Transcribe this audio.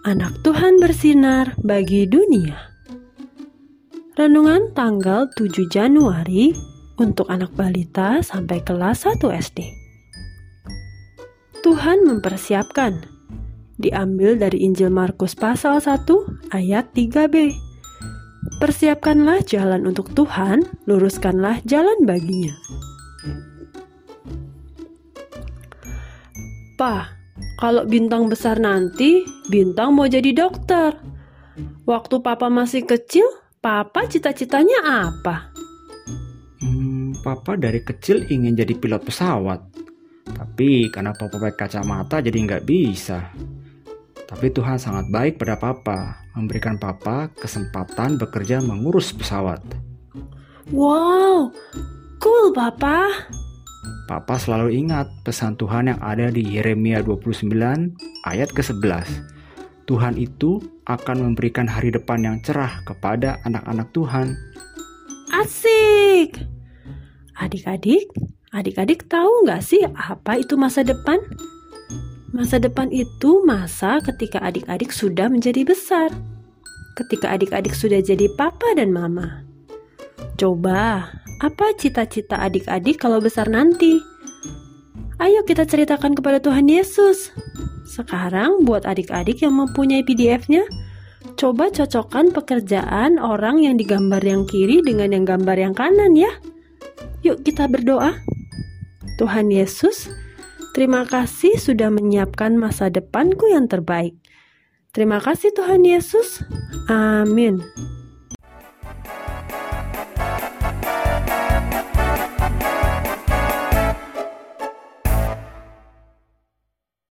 Anak Tuhan bersinar bagi dunia. Renungan tanggal 7 Januari untuk anak balita sampai kelas 1 SD. Tuhan mempersiapkan. Diambil dari Injil Markus pasal 1 ayat 3b. Persiapkanlah jalan untuk Tuhan, luruskanlah jalan baginya. Pa, kalau bintang besar nanti, bintang mau jadi dokter. Waktu papa masih kecil, papa cita-citanya apa? Hmm, papa dari kecil ingin jadi pilot pesawat. Tapi karena papa pakai kacamata jadi nggak bisa. Tapi Tuhan sangat baik pada papa, memberikan papa kesempatan bekerja mengurus pesawat. Wow, cool papa. Papa selalu ingat pesan Tuhan yang ada di Yeremia 29 ayat ke-11. Tuhan itu akan memberikan hari depan yang cerah kepada anak-anak Tuhan. Asik! Adik-adik, adik-adik tahu nggak sih apa itu masa depan? Masa depan itu masa ketika adik-adik sudah menjadi besar. Ketika adik-adik sudah jadi papa dan mama. Coba, apa cita-cita adik-adik kalau besar nanti? Ayo kita ceritakan kepada Tuhan Yesus. Sekarang buat adik-adik yang mempunyai PDF-nya, coba cocokkan pekerjaan orang yang digambar yang kiri dengan yang gambar yang kanan ya. Yuk kita berdoa. Tuhan Yesus, terima kasih sudah menyiapkan masa depanku yang terbaik. Terima kasih Tuhan Yesus. Amin.